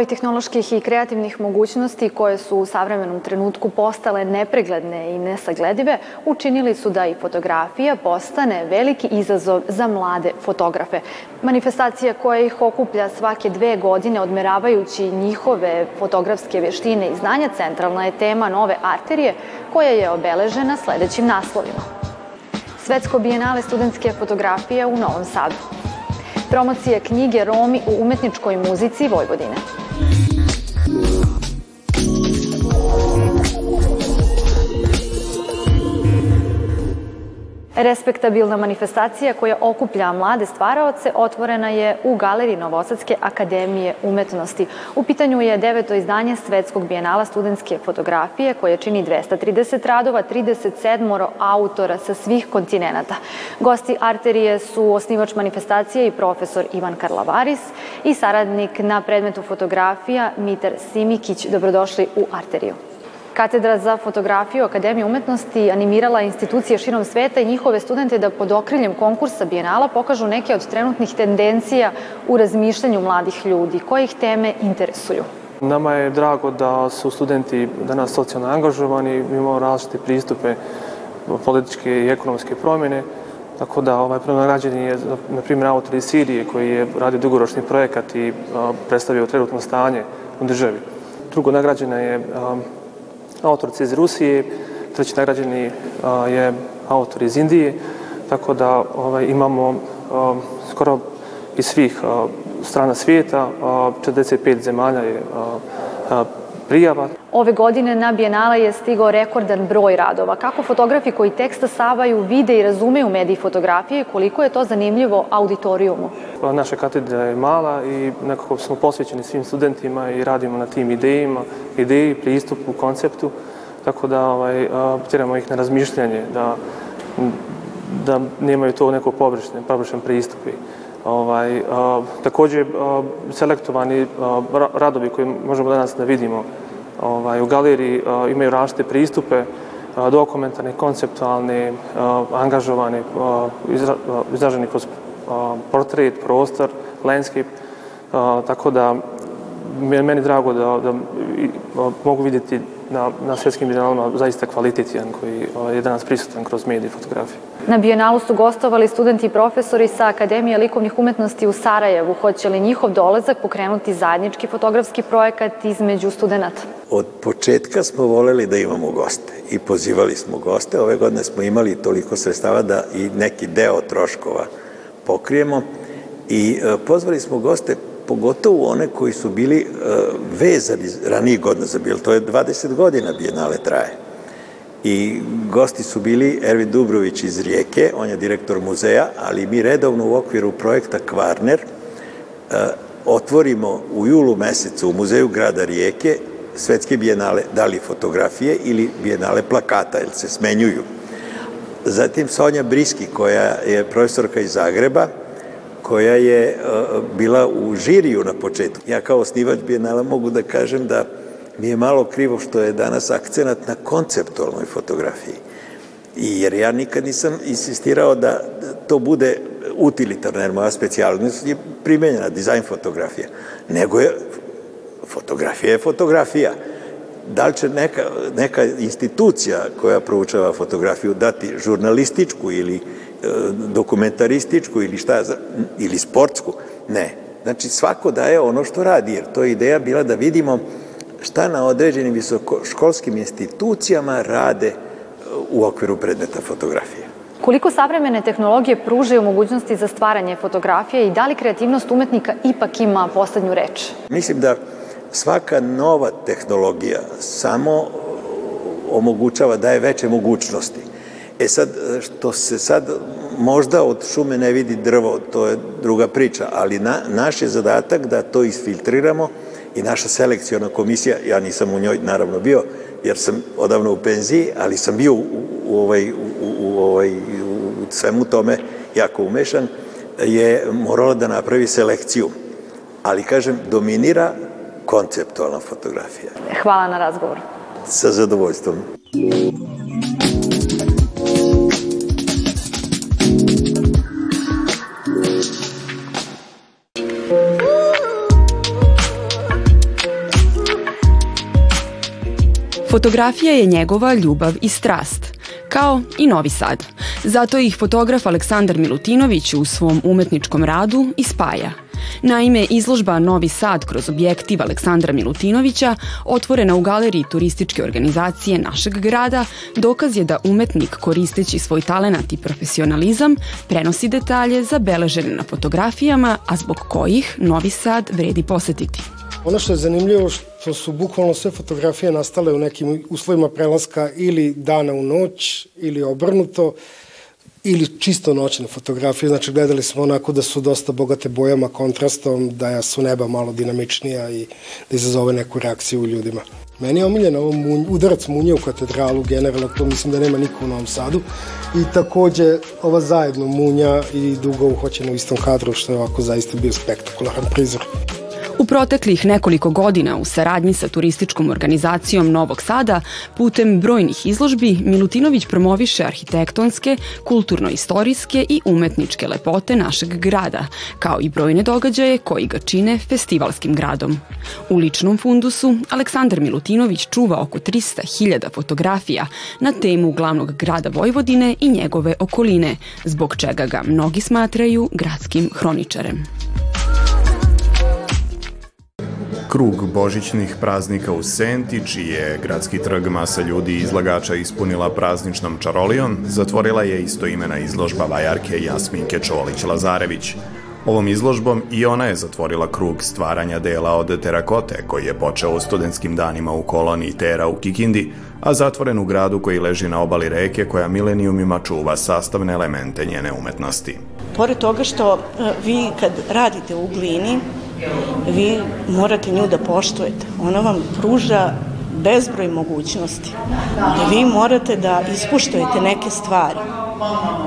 Pored tehnoloških i kreativnih mogućnosti koje su u savremenom trenutku postale nepregledne i nesagledive, učinili su da i fotografija postane veliki izazov za mlade fotografe. Manifestacija koja ih okuplja svake dve godine odmeravajući njihove fotografske veštine i znanja centralna je tema nove arterije koja je obeležena sledećim naslovima. Svetsko bijenale studentske fotografije u Novom Sadu. Promocija knjige Romi u umetničkoj muzici Vojvodine. Respektabilna manifestacija koja okuplja mlade stvaraoce otvorena je u Galeriji Novosadske akademije umetnosti. U pitanju je deveto izdanje Svetskog bijenala studentske fotografije koje čini 230 radova, 37 autora sa svih kontinenta. Gosti Arterije su osnivač manifestacije i profesor Ivan Karlavaris i saradnik na predmetu fotografija Mitar Simikić. Dobrodošli u Arteriju. Katedra za fotografiju Akademije umetnosti animirala institucije širom sveta i njihove studente da pod okriljem konkursa Bijenala pokažu neke od trenutnih tendencija u razmišljanju mladih ljudi. Koje ih teme interesuju? Nama je drago da su studenti danas socijalno angažovani, imamo različite pristupe političke i ekonomske promjene, tako da ovaj nagrađen je, na primjer, autor iz Sirije koji je radio dugoročni projekat i a, predstavio trenutno stanje u državi. Drugo nagrađena je a, autorica iz Rusije, treći nagrađeni je autor iz Indije, tako da ovaj, imamo skoro iz svih strana svijeta, 45 zemalja je prijava. Ove godine na Bijenala je stigao rekordan broj radova. Kako fotografi koji teksta savaju vide i razumeju mediji fotografije, koliko je to zanimljivo auditorijumu? Pa, naša katedra je mala i nekako smo posvećeni svim studentima i radimo na tim idejima, ideji, pristupu, konceptu, tako da ovaj, tjeramo ih na razmišljanje, da, da nemaju to neko površne, površan pristup. Ovaj, a, takođe, a, selektovani a, radovi koje možemo danas da vidimo ovaj, u galeriji imaju različite pristupe, dokumentarni, konceptualni, angažovani, izraženi kroz portret, prostor, landscape, tako da meni drago da, da mogu vidjeti na, na svjetskim bijenalama zaista kvalitet jedan koji ovaj, je danas prisutan kroz medije i fotografije. Na bijenalu su gostovali studenti i profesori sa Akademije likovnih umetnosti u Sarajevu. Hoće li njihov dolazak pokrenuti zajednički fotografski projekat između studenta? Od početka smo voleli da imamo goste i pozivali smo goste. Ove godine smo imali toliko sredstava da i neki deo troškova pokrijemo i e, pozvali smo goste pogotovo one koji su bili uh, vezani ranijih godina za bil. To je 20 godina Bijenale traje. I gosti su bili Ervin Dubrović iz Rijeke, on je direktor muzeja, ali mi redovno u okviru projekta Kvarner uh, otvorimo u julu mesecu u muzeju grada Rijeke svetske bijenale, da li fotografije ili bijenale plakata, jer se smenjuju. Zatim Sonja Briski, koja je profesorka iz Zagreba, koja je e, bila u žiriju na početku. Ja kao osnivač Bijenala mogu da kažem da mi je malo krivo što je danas akcenat na konceptualnoj fotografiji. I jer ja nikad nisam insistirao da to bude utilitarna, jer moja specijalnost je primenjena, dizajn fotografija. Nego je, fotografija je fotografija. Da li će neka, neka institucija koja proučava fotografiju dati žurnalističku ili dokumentarističku ili šta, ili sportsku. Ne. Znači svako daje ono što radi, jer to je ideja bila da vidimo šta na određenim visokoškolskim institucijama rade u okviru predmeta fotografije. Koliko savremene tehnologije pružaju mogućnosti za stvaranje fotografije i da li kreativnost umetnika ipak ima poslednju reč? Mislim da svaka nova tehnologija samo omogućava, daje veće mogućnosti. E sad, što se sad možda od šume ne vidi drvo, to je druga priča, ali na, naš je zadatak da to isfiltriramo i naša selekcijona komisija, ja nisam u njoj naravno bio, jer sam odavno u penziji, ali sam bio u, u, ovaj, u, u, ovaj, u svemu tome jako umešan, je morala da napravi selekciju. Ali, kažem, dominira konceptualna fotografija. Hvala na razgovor. Sa zadovoljstvom. Fotografija je njegova ljubav i strast, kao i Novi Sad. Zato ih fotograf Aleksandar Milutinović u svom umetničkom radu ispaja – Naime, izložba Novi Sad kroz objektiv Aleksandra Milutinovića, otvorena u galeriji turističke organizacije našeg grada, dokaz je da umetnik koristeći svoj talenat i profesionalizam prenosi detalje zabeležene na fotografijama, a zbog kojih Novi Sad vredi posetiti. Ono što je zanimljivo što su bukvalno sve fotografije nastale u nekim uslovima prelaska ili dana u noć ili obrnuto ili čisto noćne fotografije, znači gledali smo onako da su dosta bogate bojama, kontrastom, da su neba malo dinamičnija i da izazove neku reakciju u ljudima. Meni je omiljen ovo munj, udarac munje u katedralu, generalno to mislim da nema niko u Novom Sadu. I takođe ova zajedno munja i dugo uhoćena u istom kadru, što je ovako zaista bio spektakularan prizor. Proteklih nekoliko godina u saradnji sa turističkom organizacijom Novog Sada putem brojnih izložbi Milutinović promoviše arhitektonske, kulturno-istorijske i umetničke lepote našeg grada, kao i brojne događaje koji ga čine festivalskim gradom. U ličnom fundusu Aleksandar Milutinović čuva oko 300.000 fotografija na temu glavnog grada Vojvodine i njegove okoline, zbog čega ga mnogi smatraju gradskim hroničarem. Krug božićnih praznika u Senti, čiji je gradski trg masa ljudi i izlagača ispunila prazničnom čarolijom, zatvorila je istoimena izložba vajarke Jasminke Čolić-Lazarević. Ovom izložbom i ona je zatvorila krug stvaranja dela od terakote koji je počeo u studentskim danima u koloniji Tera u Kikindi, a zatvoren u gradu koji leži na obali reke koja milenijumima čuva sastavne elemente njene umetnosti. Pored toga što e, vi kad radite u glini, vi morate nju da poštujete. Ona vam pruža bezbroj mogućnosti. I vi morate da ispuštujete neke stvari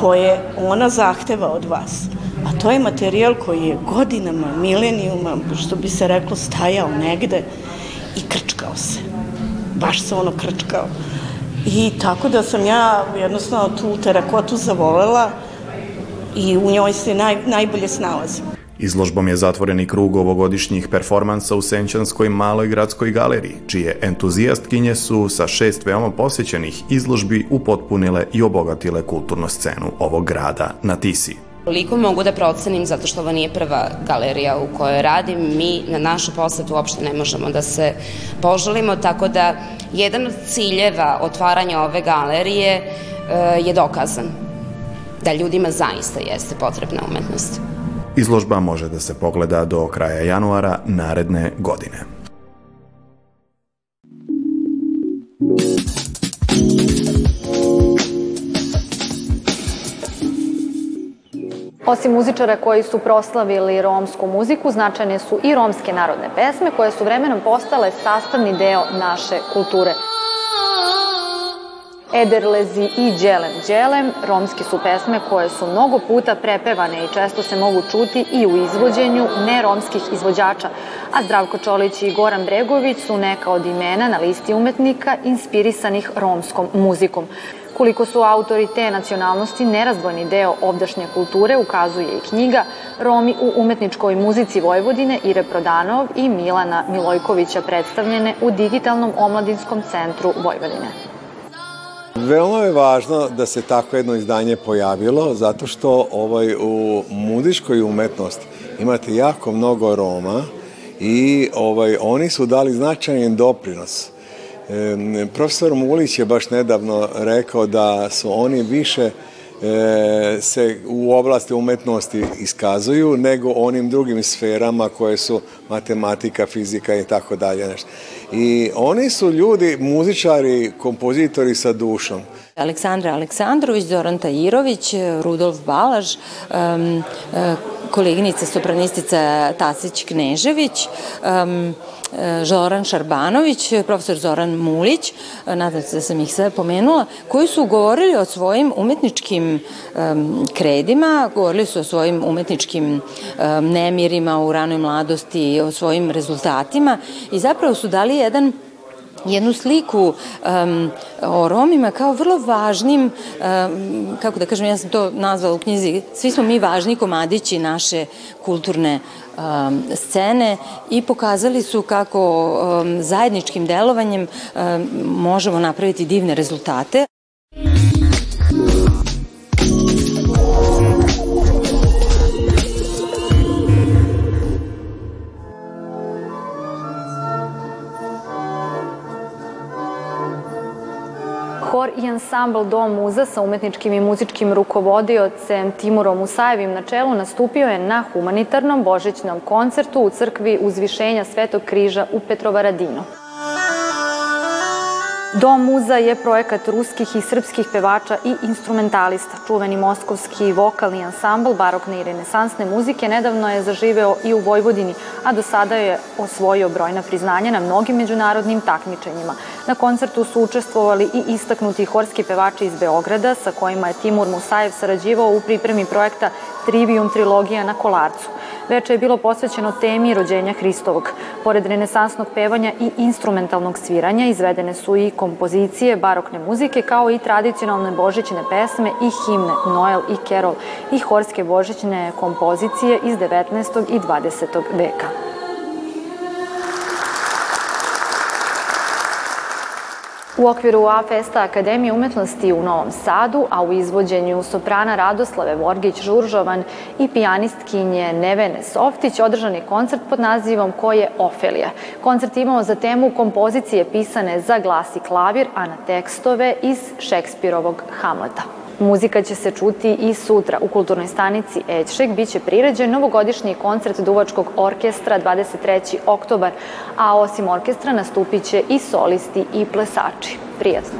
koje ona zahteva od vas. A to je materijal koji je godinama, milenijuma, što bi se reklo, stajao negde i krčkao se. Baš se ono krčkao. I tako da sam ja jednostavno tu terakotu zavolela i u njoj se naj, najbolje snalazim. Izložbom je zatvoreni krug ovogodišnjih performansa u Senčanskoj maloj gradskoj galeriji, čije entuzijastkinje su sa šest veoma posjećenih izložbi upotpunile i obogatile kulturnu scenu ovog grada na Tisi. Koliko mogu da procenim, zato što ovo nije prva galerija u kojoj radim, mi na našu posetu uopšte ne možemo da se požalimo, tako da jedan od ciljeva otvaranja ove galerije e, je dokazan da ljudima zaista jeste potrebna umetnost. Izložba može da se pogleda do kraja januara naredne godine. Osim muzičara koji su proslavili romsku muziku, značajne su i romske narodne pesme koje su vremenom postale sastavni deo naše kulture. Ederlezi i Đelem Đelem, romski su pesme koje su mnogo puta prepevane i često se mogu čuti i u izvođenju neromskih izvođača, a Zdravko Čolić i Goran Bregović su neka od imena na listi umetnika inspirisanih romskom muzikom. Koliko su autori te nacionalnosti nerazdvojni deo ovdašnje kulture ukazuje i knjiga Romi u umetničkoj muzici Vojvodine Ire Prodanov i Milana Milojkovića predstavljene u Digitalnom omladinskom centru Vojvodine. Veoma je važno da se tako jedno izdanje pojavilo, zato što ovaj, u muzičkoj umetnosti imate jako mnogo Roma i ovaj, oni su dali značajan doprinos. E, profesor Mulić je baš nedavno rekao da su oni više e, se u oblasti umetnosti iskazuju nego onim drugim sferama koje su matematika, fizika i tako dalje. I oni su ljudi, muzičari, kompozitori sa dušom. Aleksandra Aleksandrović, Zoran Tajirović, Rudolf Balaž, um, koleginica sopranistica Tasić Knežević, um, Zoran Šarbanović, profesor Zoran Mulić, nadam se da sam ih sve pomenula, koji su govorili o svojim umetničkim um, kredima, govorili su o svojim umetničkim um, nemirima u ranoj mladosti, o svojim rezultatima i zapravo su dali jedan jednu sliku um, o Romima kao vrlo važnim, um, kako da kažem, ja sam to nazvala u knjizi, svi smo mi važni komadići naše kulturne um, scene i pokazali su kako um, zajedničkim delovanjem um, možemo napraviti divne rezultate. Ansambl Dom muza sa umetničkim i muzičkim rukovodiocem Timurom Usajevim na čelu nastupio je na humanitarnom božićnom koncertu u crkvi Uzvišenja Svetog križa u Petrovaradinu. Dom muza je projekat ruskih i srpskih pevača i instrumentalista. Čuveni moskovski vokalni ansambl barokne i renesansne muzike nedavno je zaživeo i u Vojvodini, a do sada je osvojio brojna priznanja na mnogim međunarodnim takmičenjima. Na koncertu su učestvovali i istaknuti horski pevači iz Beograda, sa kojima je Timur Musajev sarađivao u pripremi projekta Trivium trilogija na Kolarcu. Veče je bilo posvećeno temi rođenja Hristovog. Pored renesansnog pevanja i instrumentalnog sviranja izvedene su i kompozicije barokne muzike kao i tradicionalne božićne pesme i himne Noel i Kerol i horske božićne kompozicije iz 19. i 20. veka. U okviru A Festa Akademije umetnosti u Novom Sadu, a u izvođenju soprana Radoslave Vorgić-Žuržovan i pijanistkinje Nevene Softić, održan je koncert pod nazivom Ko je Ofelija. Koncert imao za temu kompozicije pisane za glas i klavir, a na tekstove iz Šekspirovog Hamleta. Muzika će se čuti i sutra. U kulturnoj stanici Ećšek biće priređen novogodišnji koncert Duvačkog orkestra 23. oktobar, a osim orkestra nastupit će i solisti i plesači. Prijatno!